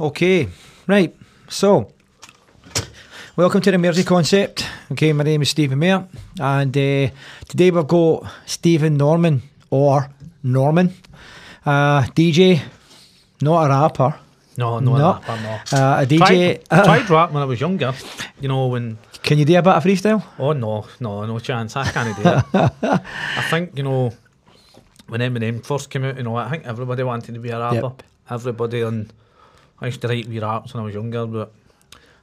Okay, right. So, welcome to the Mersey Concept. Okay, my name is Stephen Mayer, and uh, today we've got Stephen Norman or Norman, uh, DJ, not a rapper. No, no, No. rapper, no. Uh, a DJ. Tried, uh, tried rap when I was younger. You know when. can you do a bit of freestyle? Oh no, no, no chance. I can't do it. I think you know when Eminem first came out. You know, I think everybody wanted to be a rapper. Yep. Everybody and I used to write wee raps when I was younger, but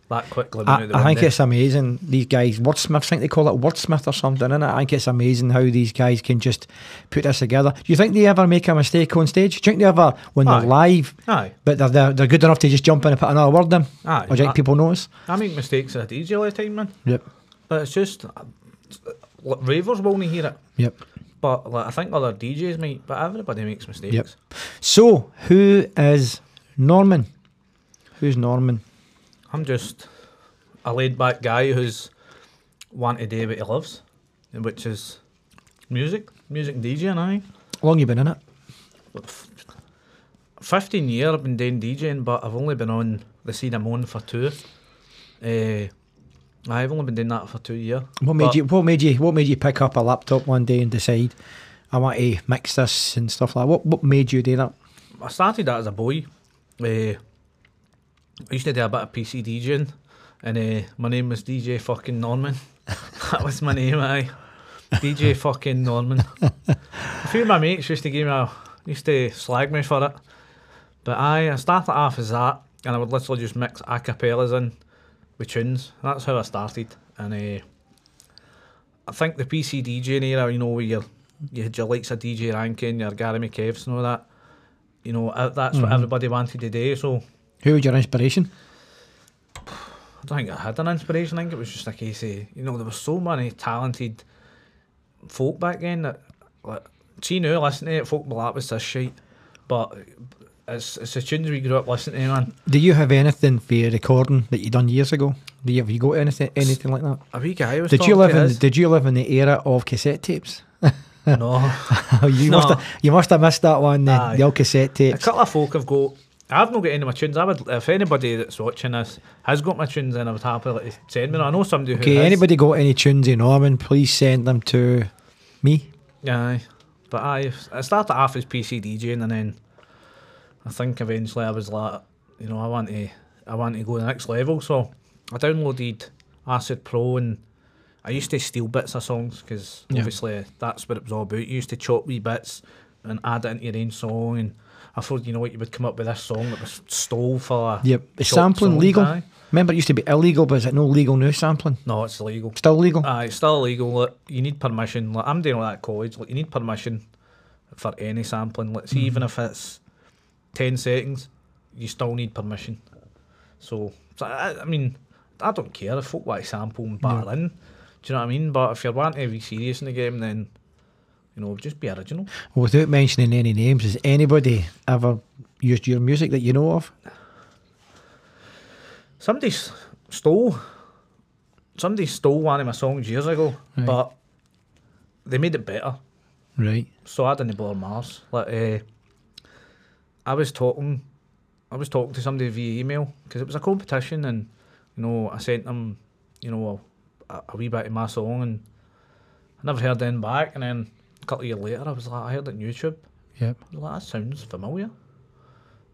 that quickly I, I think it's amazing. These guys, wordsmiths, I think they call it wordsmith or something, innit? I think it's amazing how these guys can just put this together. Do you think they ever make a mistake on stage? Do you think they ever, when Aye. they're live, Aye, but they're, they're, they're good enough to just jump in and put another word in? aye. Or do you think people notice? I make mistakes at a DJ all the time, man. Yep. But it's just like, ravers won't hear it. Yep. But like, I think other DJs might. But everybody makes mistakes. Yep. So, who is Norman? Who's Norman? I'm just a laid back guy who's want to do what he loves, which is music, music and DJing. I How long you been in it? fifteen year I've been doing DJing, but I've only been on the scene I'm on for two. Uh, I've only been doing that for two years. What made But- you? What made you? What made you pick up a laptop one day and decide I want to mix this and stuff like? that? What What made you do that? I started that as a boy. Uh, I used to do a bit of PC DJing, and uh, my name was DJ fucking Norman. that was my name, I. DJ fucking Norman. a few of my mates used to give me a, used to slag me for it, but I, I started off as that, and I would literally just mix a cappellas in with tunes. That's how I started, and uh, I think the PC DJing era, you know, where you're, you had your likes of DJ Rankin, your Gary McKevs and all that. You know, that's what Mhm. everybody wanted to do. So Who was your inspiration? I don't think I had an inspiration. I think it was just a case of, you know, there were so many talented folk back then that, like, see now, listen to it, folk will that was this shite. But it's, it's the tunes we grew up listening to, man. Do you have anything for your recording that you done years ago? Do you have you got anything anything like that? A wee guy was Did you live in Did you live in the era of cassette tapes? No. you No. must have you must have missed that one then. The old cassette tapes. A couple of folk have got. I've not got any of my tunes. I would, if anybody that's watching this has got my tunes, then I would happily send me. I know somebody who. Okay, anybody got any tunes in Norman? Please send them to me. Aye, but I I started off as PC DJing and then I think eventually I was like, you know, I want to I want to go to the next level. So I downloaded Acid Pro and I used to steal bits of songs because Yeah. obviously that's what it was all about. You used to chop wee bits and add it into your own song and. I thought, you know what, you would come up with this song that was stole for a Yep. Is sampling legal? aye. Remember, it used to be illegal, but is it no legal now? Sampling No, it's illegal. still legal? Aye, it's still illegal. Like, you need permission. Like, I'm doing that at college. Like, you need permission for any sampling. Like, see, mm-hmm. even if it's ten seconds, you still need permission. So, so I, I mean, I don't care if folk want to sample and in. Do you know what I mean? But if you're wanting to be serious in the game, then you know, just be original. Without mentioning any names, has anybody ever used your music that you know of? Somebody stole. Somebody stole one of my songs years ago, Right. but they made it better. Right. So I didn't bother Mars. Like, uh, I was talking, I was talking to somebody via email because it was a competition, and you know, I sent them, you know, a, a wee bit of my song, and I never heard them back. And then a couple of years later, I was like, I heard it on YouTube. Yep. Like, that sounds familiar.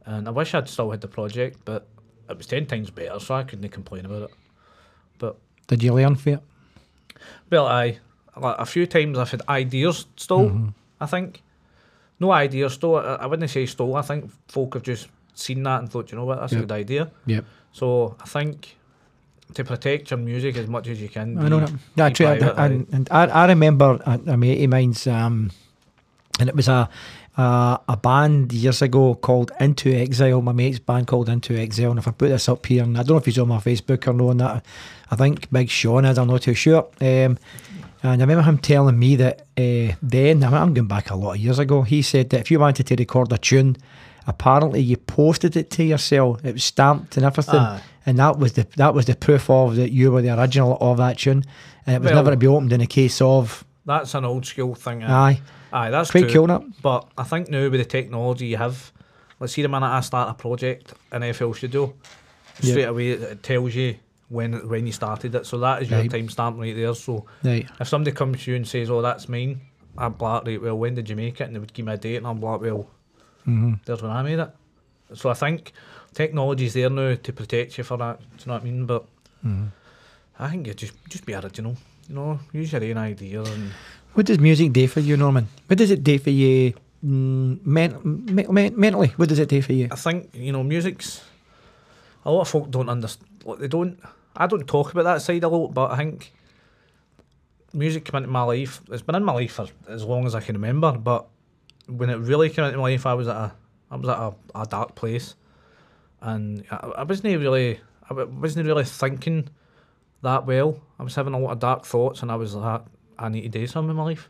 And I wish I'd still had the project, but it was ten times better, so I couldn't complain about it. But Did you learn from it? well, I like a few times I've had ideas stole. Mm-hmm. I think no ideas stole. I, I wouldn't say stole. I think folk have just seen that and thought, you know what, that's Yep. a good idea. Yep. So I think to protect your music as much as you can. I know that. Yeah, true. private, and, and I, I remember a, a mate of mine's, um, and it was a, a a band years ago called Into Exile. My mate's band called Into Exile. And if I put this up here, and I don't know if he's on my Facebook or no, and that I think Big Sean is. I'm not too sure. Um, and I remember him telling me that uh, then, I'm going back a lot of years ago, he said that if you wanted to record a tune, apparently you posted it to yourself. It was stamped and everything, Aye. And that was the that was the proof of that you were the original of that tune, and it was Well- never to be opened in a case of That's an old school thing. Aye, aye, aye that's quite true. cool. But I think now with the technology you have, let's see the minute I start a project in FL Studio, straight away it tells you when when you started it. So that is your Right. timestamp right there. So Right. if somebody comes to you and says, "Oh, that's mine," I'm like, right, well, when did you make it? And they would give me a date, and I'm like, well, Mm-hmm. there's when I made it. So I think technology's there now to protect you for that. Do you know what I mean? But Mm-hmm. I think you just just be original. You know, use your own idea and What does music do for you, Norman? What does it do for you mm, men- me- me- mentally? What does it do for you? I think you know music's a lot of folk don't understand. They don't. I don't talk about that side a lot, but I think music came into my life. It's been in my life for as long as I can remember. But when it really came into my life, I was at a I was at a, a dark place, and I, I wasn't really I wasn't really thinking that well. I was having a lot of dark thoughts, and I was like, I need to do something in my life.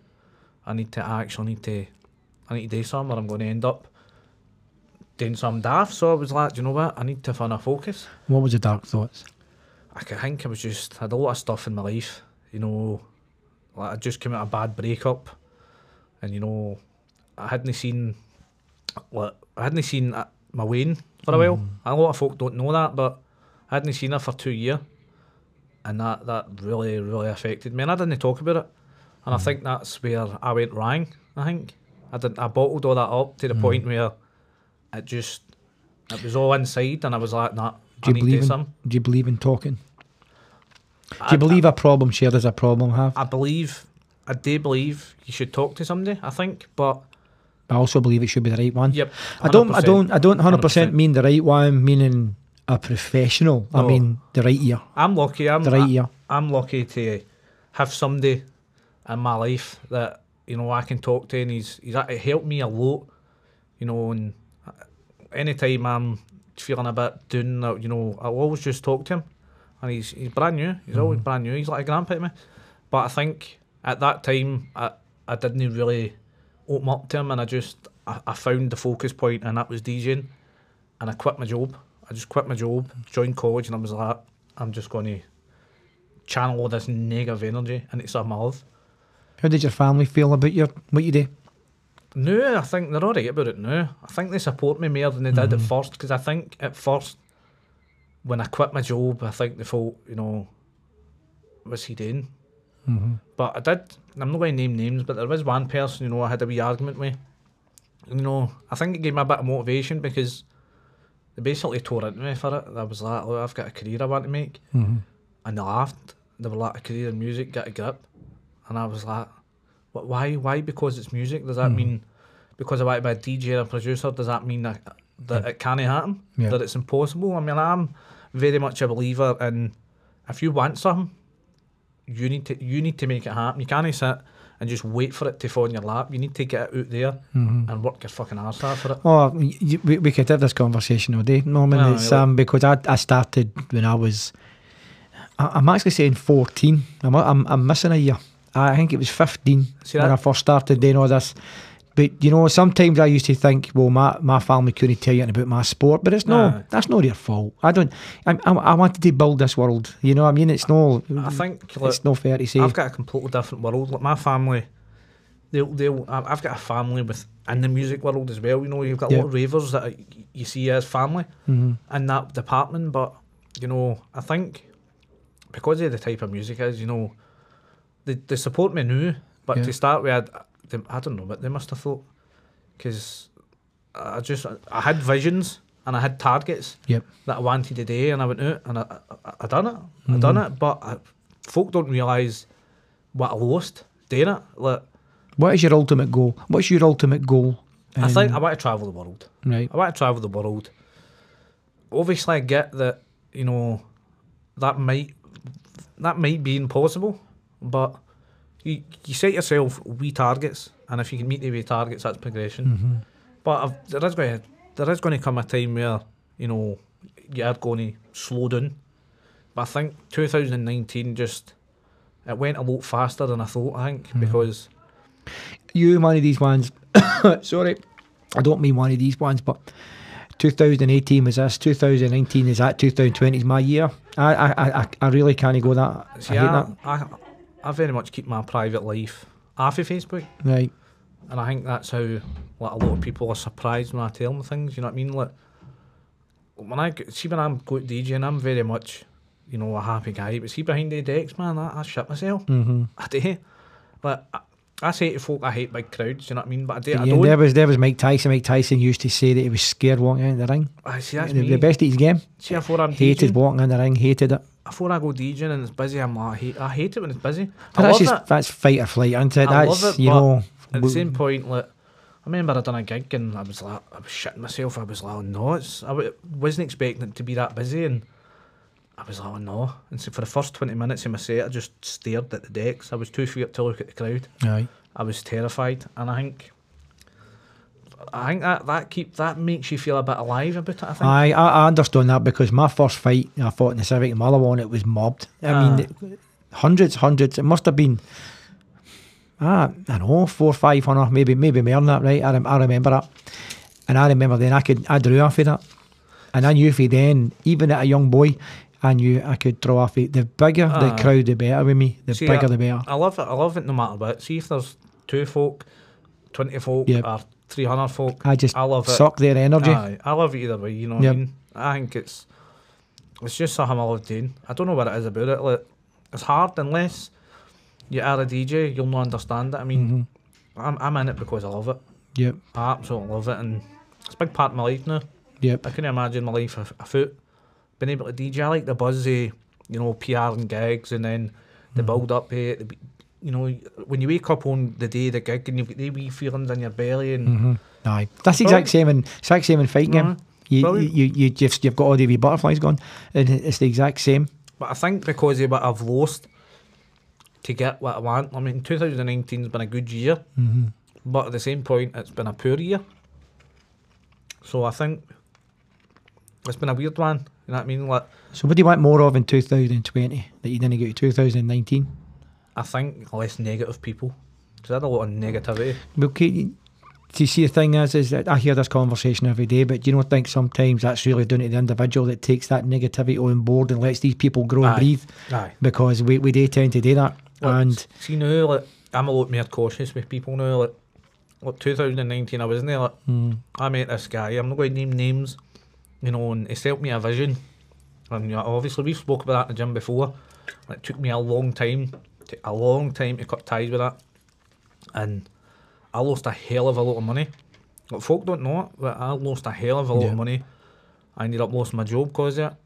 I need to actually need to I need to do something, or I'm going to end up doing some daft. So I was like, "Do you know what? I need to find a focus. What was the dark thoughts? I could think I was just had a lot of stuff in my life, you know, like I just came out of a bad breakup, and you know, I hadn't seen, like I hadn't seen uh, my Wayne for a while. Mm. A lot of folk don't know that, but I hadn't seen her for two years, and that that really really affected me, and I didn't talk about it, and I mm. think that's where I went wrong. I think I did I bottled all that up to the mm. point where it just it was all inside, and I was like, nah. Do I you need to do believe in? Do you believe in talking? Do I- you believe a problem shared is a problem have? I believe, I do believe you should talk to somebody. I think, but I also believe it should be the right one. yep. I don't. I 100%. don't. I don't. Hundred percent mean the right one. Meaning a professional. I mean the right ear. I'm lucky. I'm The right ear. I'm lucky to have somebody in my life that you know I can talk to, and he's he's helped me a lot. You know, and anytime I'm feeling a bit down, you know, I'll always just talk to him, and he's he's brand new. He's always mm-hmm. brand new. He's like a grandpa to me. But I think at that time I I didn't really open up to him, and I just I, I found the focus point, and that was DJing, and I quit my job. I just quit my job, joined college, and I was like, I'm just going to channel all this negative energy into something I love. How did your family feel about your what you do? No, I think they're alright about it now. I think they support me more than they did at Mhm. first because I think at first, when I quit my job, I think they thought, you know, what's he doing? Mm-hmm. But I did, I'm not going to name names, but there was one person, you know, I had a wee argument with. You know, I think it gave me a bit of motivation because they basically tore into me for it. I was like, look, I've got a career I want to make. Mm-hmm. And they laughed. They were like, a career in music, get a grip. And I was like, what, why? Why? Because it's music? Does that Mhm. mean because I want to be a DJ and a producer, does that mean that, that it can't happen? Yeah. That it's impossible? I mean, I'm very much a believer in if you want something, you need to you need to make it happen. You can't sit and just wait for it to fall in your lap. You need to get it out there Mm-hmm. and work your fucking ass off for it. Oh, y- y- we, we could have this conversation all day, Norman. No, it's, um, because I, I started when I was, I, I'm actually saying 14. I'm, I'm, I'm missing a year. I think it was 15 See when that? I first started doing all this. But, you know, sometimes I used to think, well, my, my family couldn't tell you anything about my sport, but it's no, that's not their fault. I don't, I, I, I wanted to build this world, you know I mean? It's no, I think like, it's no fair to say. I've got a completely different world. Like my family, they'll they'll. I- I've got a family with in the music world as well. You know, you've got a lot of ravers that you see as family Mhm. in that department. But you know, I think because of the type of music is, you know, they they support me now. But Yeah. to start with, I'd, they, I don't know what they must have thought, because I just I had visions and I had targets Yep. that I wanted to do, and I went out and I I, I done it. I done Mhm. it, but I, folk don't realise what I lost doing it. Like What is your ultimate goal? What's your ultimate goal? I think in- I want to travel the world. right. I want to travel the world. Obviously, I get that you know that might that might be impossible, but you you set yourself wee targets, and if you can meet the wee targets, that's progression. Mm-hmm. But I've, there is going to there is going to come a time where you know you are going to slow down. But I think 2019 just it went a lot faster than I thought. I think Mhm. because you one of these ones. sorry, I don't mean one of these ones, but 2018 was this. 2019 is that. 2020 is my year. I I I, I really can't go that. see, I hate I, that. I, I very much keep my private life off of Facebook. Right. and I think that's how like a lot of people are surprised when I tell them things. You know what I mean? Like when I see when I'm going DJing, I'm very much you know a happy guy. But see behind the decks, man, I, I shit myself. Mm-hmm. I do. But I, I say to folk, I hate big crowds. You know what I mean? But I do. I Yeah, don't. there was there was Mike Tyson. Mike Tyson used to say that he was scared walking into the ring. I see that's the, me. the best of his game. See, before I'm Hated DJing, walking in the ring. Hated it. Before I go DJing and it's busy, I'm like, I hate, I hate it when it's busy. But I that's just it. that's fight or flight, isn't it? I that's love it, you know. At the same point, like I remember I done a gig and I was like, I was shitting myself. I was like, oh no, it's I w- wasn't expecting it to be that busy, and I was like, oh no. And so for the first twenty minutes of my set, I just stared at the decks. I was too feared to look at the crowd. Aye. I was terrified, and I think. I think that that keep that makes you feel a bit alive about it. I think. I, I understand that because my first fight I fought in the Civic in Motherwell, it was mobbed. I mean, hundreds, hundreds. It must have been, ah, I don't know, four, five hundred, maybe, maybe more than that. Right? I, rem- I remember that, and I remember then I could I drew off of that, and I knew for then, even at a young boy, I knew I could draw off it. The bigger the crowd, the better with me. The See, bigger I, the better. I love it. I love it no matter what. See if there's two folk, twenty folk, Yep. or three hundred folk. I just I love it. suck their energy. Aye, I love it either way. You know what Yep. I mean? I think it's it's just something I love doing. I don't know what it is about it. Like it's hard unless you are a DJ, you'll not understand it. I mean, Mhm. I'm I'm in it because I love it. Yep, I absolutely love it, and it's a big part of my life now. yep. I couldn't imagine my life af- afoot. Being able to DJ, I like the buzz, of, you know, PR and gigs, and then the Mhm. build up, eh, the, you know, when you wake up on the day of the gig and you've got the wee feelings in your belly, and hmm Aye, that's the exact same in exact same in fight game. You, Brilliant. you, you, you just you've got all the wee butterflies gone, and it's the exact same. But I think because of what I've lost to get what I want, I mean, 2019's been a good year, Mm-hmm. but at the same point, it's been a poor year. So I think it's been a weird one. You know what I mean? Like, So, what do you want more of in 2020 that you didn't get in 2019? I think less negative people. Because I had a lot of negativity. Well, Okay, you- to see the thing is, is that I hear this conversation every day, but you do you not think sometimes that's really down to the individual that takes that negativity on board and lets these people grow and Aye. breathe? Aye. Because we, we do tend to do that. Well, and see now, like I'm a lot more cautious with people now. Like, like 2019, I wasn't there. Like, mm, I met this guy. I'm not going to name names, you know, and he helped me a vision. And you know, obviously, we've spoke about that in the gym before. It took me a long time, a long time to cut ties with that, and I lost a hell of a lot of money. Like, folk don't know it, but I lost a hell of a lot Yeah. of money. I ended up losing my job because of it.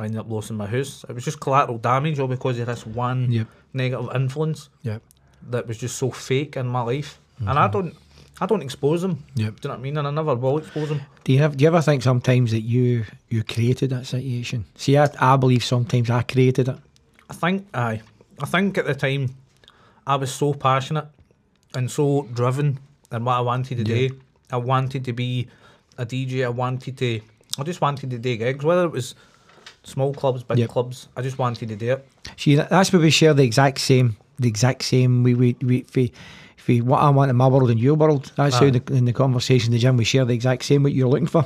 I ended up losing my house. It was just collateral damage, all because of this one yep, negative influence yep, that was just so fake in my life. And I mm-hmm. don't, I don't expose them. yep. Do you know what I mean? And I never will expose them. Do you have? Do you ever think sometimes that you you created that situation? See, I, I believe sometimes I created it. I think, aye, I think at the time I was so passionate and so driven in what I wanted to Yeah. do. I wanted to be a DJ. I wanted to, I just wanted to do gigs, whether it was small clubs, big Yep. clubs. I just wanted to do it. See, that's where we share the exact same, the exact same. We we we. we for what I want in my world and your world, that's how the, in the conversation in the gym we share the exact same what you're looking for.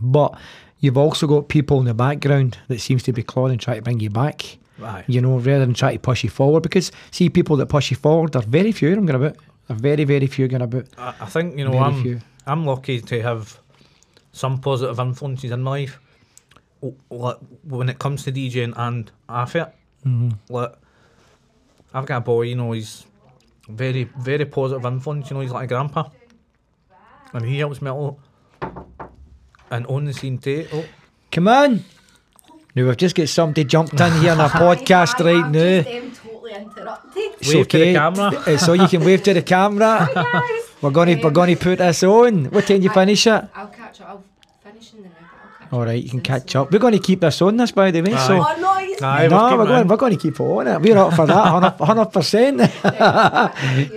But you've also got people in the background that seems to be clawing and trying to bring you back. Aye. You know, rather than try to push you forward. Because see, people that push you forward, there are very few. I'm going about. There are very very few going about. I, I think you know very I'm few. I'm lucky to have some positive influences in my life. Like when it comes to DJing and AFIT, Mhm. like I've got a boy, you know, he's very, very positive influence. You know, he's like a grandpa, and he helps me a lot. And on the scene too. Oh, Come on. Now we've just got somebody jumped in here on a podcast right I've now. Just, um, totally interrupted. It's Wave to the camera. So you can wave to the camera. Hi guys. We're gonna we're Um, gonna put this on. What time you I- finish it? I'll catch up. I'll finish in the night. but I'll catch All you can catch up. We're going to keep this on this, by the way. Aye. So Oh no, Aye, we'll no, keep we're going, in. we're going to keep on it. We're up for that, hundred percent.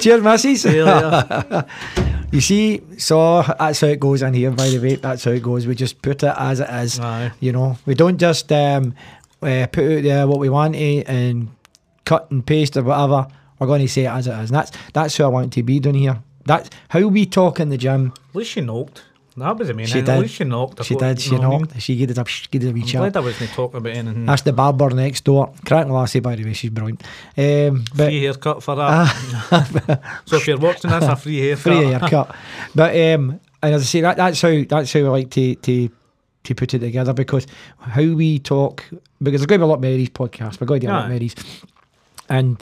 Cheers, missus. You see, so that's how it goes in here. By the way, that's how it goes. We just put it as it is. Aye. You know, we don't just um, uh, put out there what we want to and cut and paste or whatever. We're going to say it as it is. And that's that's who I want to be doing here. That's how we talk in the gym. At least you knocked. That was main She did. At least she knocked. She did. She know what I mean? knocked. She gave it a gave it a wee I'm chat. glad I wasn't talking about anything. That's the barber next door. Cracking lassie, by the way. She's brilliant. Um, but free haircut for that. so if you're watching this, a free haircut. free haircut. but um, and as I say, that, that's how that's how I like to to to put it together because how we talk because there's going to be a lot of Mary's podcast. We're going to do a lot of Mary's, and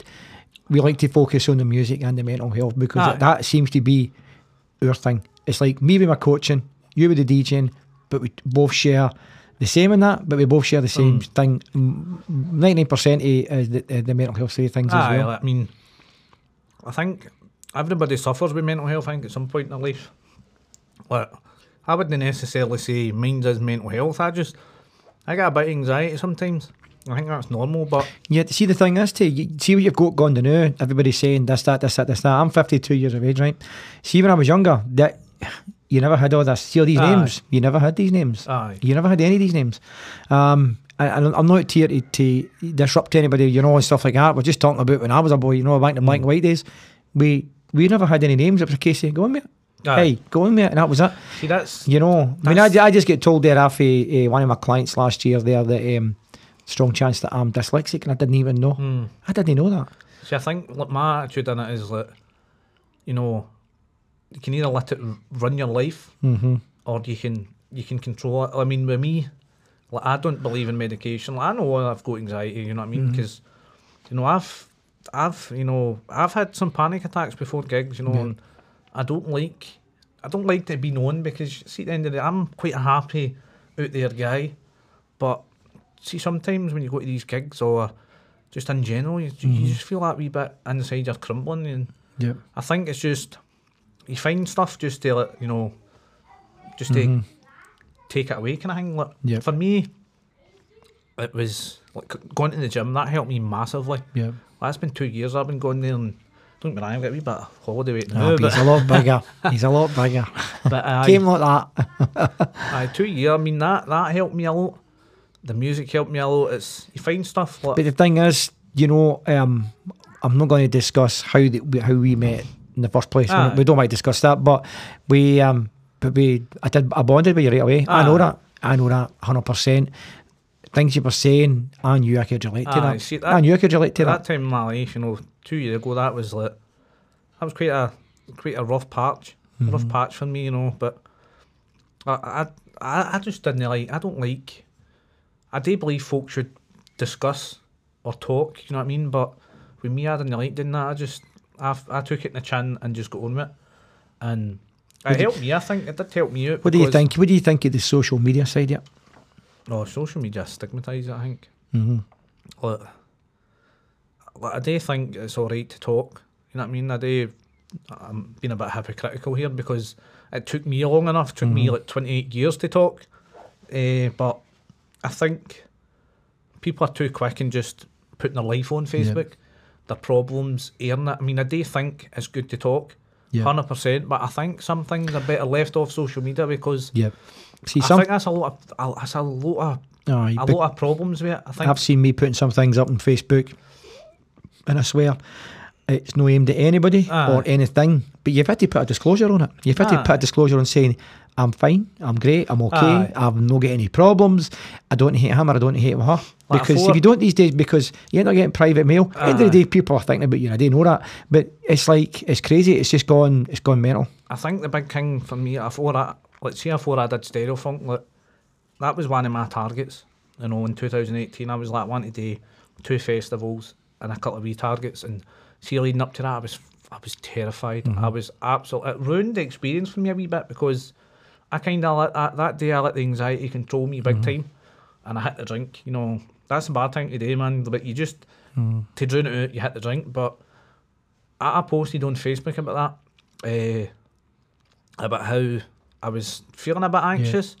we like to focus on the music and the mental health because Aye. that seems to be our thing. It's like me with my coaching, you with the DJing, but we both share. The same in that, but we both share the same Mm. thing. Ninety percent of the, uh, the mental health side of things Aye, as well. I mean, I think everybody suffers with mental health. I think at some point in their life. Like, I wouldn't necessarily say mine's is mental health. I just, I get a bit of anxiety sometimes. I think that's normal, but Yeah, see the thing is, to you see what you've got going to now. Everybody's saying this, that, this, that, this, that. I'm 52 years of age, right? See, when I was younger, that you never had all this. See all these Aye. names. You never had these names. aye, You never had any of these names. Um, and I'm not here to, to disrupt anybody, you know, and stuff like that. We're just talking about when I was a boy, you know, back in the black and white days. We we never had any names. It was a case of go on, mate. Aye. Hey, go on, mate. And that was it. See, that's You know, I mean, I, I just get told there off uh, one of my clients last year there that um, strong chance that I'm dyslexic, and I didn't even know. hmm. I didn't know that. See, I think like, my attitude in it is that, you know, you can either let it run your life Mm-hmm. or you can you can control it. I mean, with me, like I don't believe in medication. Like, I know I've got anxiety. You know what I mean? Because you know I've I've you know I've had some panic attacks before gigs. You know, Yeah. and I don't like I don't like to be known because see at the end of the day I'm quite a happy out there guy, but see sometimes when you go to these gigs or just in general, you, Mhm. you just feel that wee bit inside you're crumbling and. Yep. I think it's just you find stuff just to let you know, just to Mhm. take it away kind of thing. Like, Yep. For me, it was like going to the gym that helped me massively. Yep. That's been two years I've been going there and don't get me wrong, I've got a wee bit of holiday weight now. Ah, but he's a lot bigger. He's a lot bigger. but aye, Came like that. aye, two years. I mean that that helped me a lot. The music helped me a lot. It's you find stuff like But the thing is, you know, um, I'm not going to discuss how the, how we met in the first place. We- Aye. We don't want to discuss that, but we, um, but we, I did, I bonded with you right away. I know that. I know that, hundred percent. Things you were saying, I knew I could relate to Aye, that. see, I that- knew I could relate to that that. time in my life, you know, two years ago, that was like that was quite a quite a rough patch, rough Mhm. patch for me, you know. But I, I I I just didn't like. I don't like. I do believe folks should discuss or talk. You know what I mean? But with me, I didn't like doing that. I just I, I took it in the chin and just got on with it, and What it do you- helped me. I think it did help me out. What do you think? What do you think of the social media side yet? Oh, social media stigmatise it. I think. Mm-hmm. Like, like, I do think it's all right to talk. You know what I mean? I do. I'm being a bit hypocritical here because it took me long enough. Took me Mhm. like 28 years to talk. Uh, but I think people are too quick in just putting their life on Facebook, their problems, airing it. I mean, I do think it's good to talk, Yeah. hundred percent. But I think some things are better left off social media because yeah. See, I some. think that's a lot. Of, that's a lot of Aye, a lot of problems with it. I think. I've seen me putting some things up on Facebook, and I swear it's no aimed at anybody Aye. or anything. But you've had to put a disclosure on it. You've had to ah. put a disclosure on saying, I'm fine, I'm great, I'm okay. I've not got any problems, I don't hate him or I don't hate her. Like Because if you don't these days, because you end up getting private mail, end of the day, people are thinking about you, and I didn't know that. But it's like, it's crazy, it's just gone, it's gone mental. I think the big thing for me, before I, let's say before I did Stereo Funk, like, that was one of my targets. You know, in 2018, I was like, wanted to do two festivals and a couple of wee targets. And see, leading up to that, I was, I was terrified. I was absolutely, it ruined the experience for me a wee bit because I kind of let that, that day, I let the anxiety control me big time. And I hit the drink, you know, that's a bad thing to do, man. But you just, to drown it out, you hit the drink. But I, I posted on Facebook about that. Uh, about how I was feeling a bit anxious,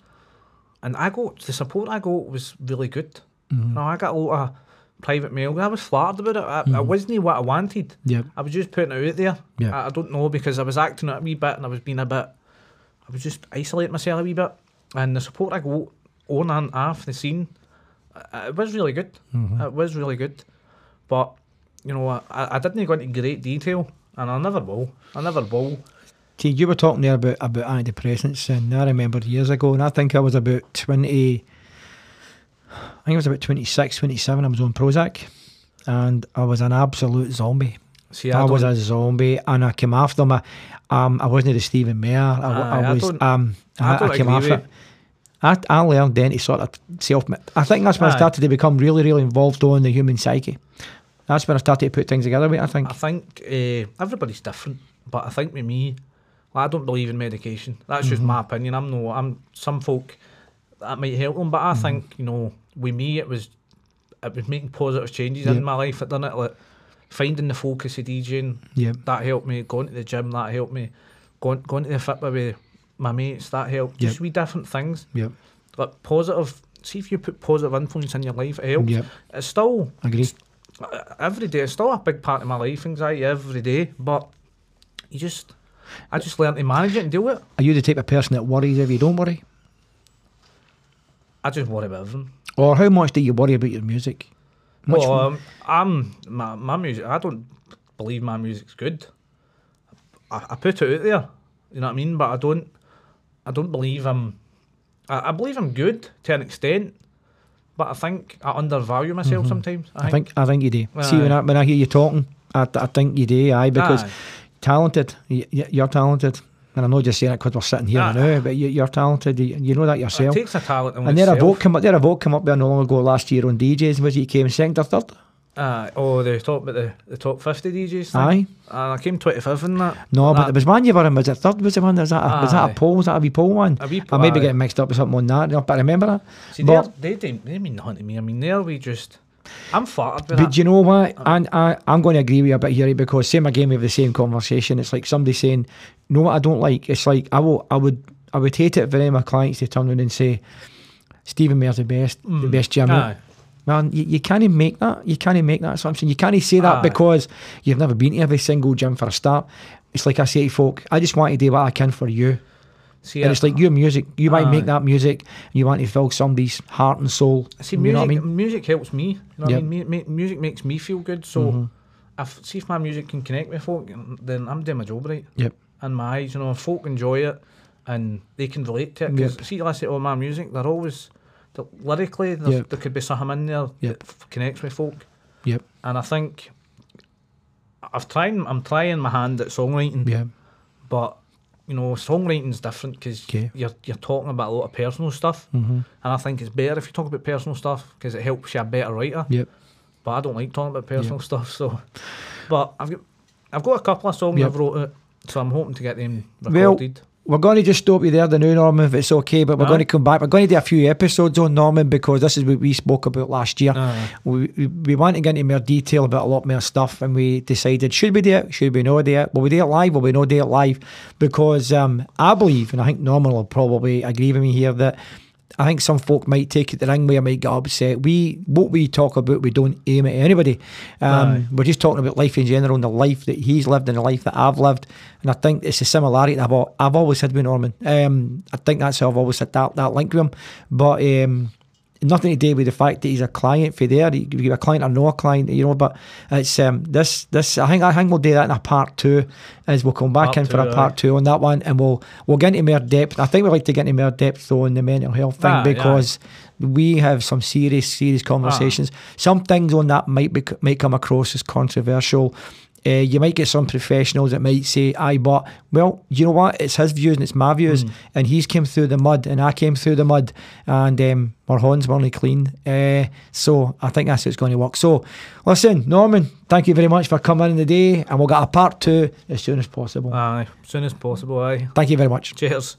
and I got the support I got was really good. Mhm. No, I got a lot of private mail. I was flattered about it. I, I Mhm. wasn't what I wanted. Yeah. I was just putting it out there. Yeah. I, I don't know because I was acting out a wee bit and I was being a bit. I was just isolating myself a wee bit, and the support I got on and off the scene, uh, it was really good. Mhm. It was really good, but you know, I, I didn't go into great detail, and I never will. I never will. See, you were talking there about about antidepressants, and I remember years ago, and I think I was about twenty. I think I was about 26, 27, I was on Prozac, and I was an absolute zombie. See, I, I, was a zombie, and I came after them. I, um, I wasn't the Stephen Mayer. I, Aye, I I was. um, I I, came after it. I, I learned then to sort of self. I think that's when I started to become really, really involved on the human psyche. That's when I started to put things together. I think. I think uh, everybody's different, but I think with me, I don't believe in medication. That's just my opinion. I'm no, I'm some folk that might help them, but I think you know, with me, it was it was making positive changes Yeah. in my life. That done it like finding the focus of DJing. Yeah. that helped me. Going to the gym, that helped me. Going going to the fit with my mates, that helped. Yep. Just wee different things. Yep. Like positive. See if you put positive influence in your life, it helps. Yep. It's still Agree. uh, every day. It's still a big part of my life, anxiety every day. But you just, I just learn to manage it and deal with it. Are you the type of person that worries if you don't worry, I just worry about everything. or how much do you worry about your music? Much well, um, I'm my my music. I don't believe my music's good. I, I put it out there, you know what I mean. But I don't, I don't believe I'm. I, I believe I'm good to an extent, but I think I undervalue myself sometimes. I, Mm-hmm. I think I think you do. See Aye. when I when I hear you talking, I, I think you do. Aye, because Aye. talented. You're talented, and I'm not just saying it because we're sitting here Aye. now. But you, you're talented. You, you know that it yourself. takes a talent. And there a vote come up. There a vote come up there not long ago last year on DJs. Was he came second or third? Aye. oh, they talk about the, the top fifty DJs. Thing. Aye. And I came twenty fifth in that. No, but That- there was one you were in. Was it third? Was it one? Was that a, was that a poll? Was that a wee poll one? A wee I may be getting mixed up with something on that. no, But I remember that. See, But- they they they mean nothing to me. I mean, there we just. I'm flattered But that. do you know what? And I, I'm going to agree with you a bit here because same again we have the same conversation. It's like somebody saying, "No, what I don't like." It's like I will, I would, I would hate it for any of my clients to turn around and say, "Stephen Mayer's the best, the best gym." Mm. Aye. Man, you, you can't even make that. You can't even make that assumption. You can't even say that Aye. because you've never been to every single gym for a start. It's like I say to folk, I just want to do what I can for you. See, and it's like your music. You might make that music. You want to fill somebody's heart and soul. See, you music, know what I mean? music helps me. You know Yep. Mm-hmm. I mean? Mu- mu- music makes me feel good. So, if see if my music can connect with folk, then I'm doing my job right. Yep. And my eyes, you know, folk enjoy it and they can relate to it. Because Yep. see, I say all my music, they're always the, lyrically Yep. there could be something in there Yep. that f- connects with folk. Yep. And I think I've tried. I'm trying my hand at songwriting. Yeah. But you know, songwriting's different because 'Kay. you're you're talking about a lot of personal stuff, Mm-hmm. and I think it's better if you talk about personal stuff because it helps you a better writer. Yep. But I don't like talking about personal stuff, so. But I've got I've got a couple of songs Yep. I've wrote it, so I'm hoping to get them Well, recorded. We're going to just stop you there, the new Norman, if it's okay. But we're Aye. going to come back. We're going to do a few episodes on Norman because this is what we spoke about last year. We, we, we want to get into more detail about a lot more stuff, and we decided should we do it? Should we not do it? Will we do it live? Will we not do it live? Because um, I believe, and I think Norman will probably agree with me here that. I think some folk might take it the wrong way or might get upset. We what we talk about, we don't aim at anybody. Um, we're just talking about life in general and the life that he's lived and the life that I've lived. And I think it's a similarity that I've, I've always had with Norman. Um, I think that's how I've always had that, that link with him. But um, nothing to do with the fact that he's a client for there. He could be a client or no a client, you know. But it's um, this this. I think I think we'll do that in a part two, as we'll come back Part in for a two, part two on that one, and we'll we'll get into more depth. I think we'd like to get into more depth though on the mental health thing aye. because we have some serious serious conversations. Some things on that might be, might come across as controversial. Uh, you might get some professionals that might say, "Aye, but well, you know what? It's his views and it's my views, and he's came through the mud, and I came through the mud, and um, our horns were only clean." Uh, so I think that's how it's going to work. So, listen, Norman, thank you very much for coming in today, and we'll get a part two as soon as possible. Aye, as soon as possible. Aye. Thank you very much. Cheers.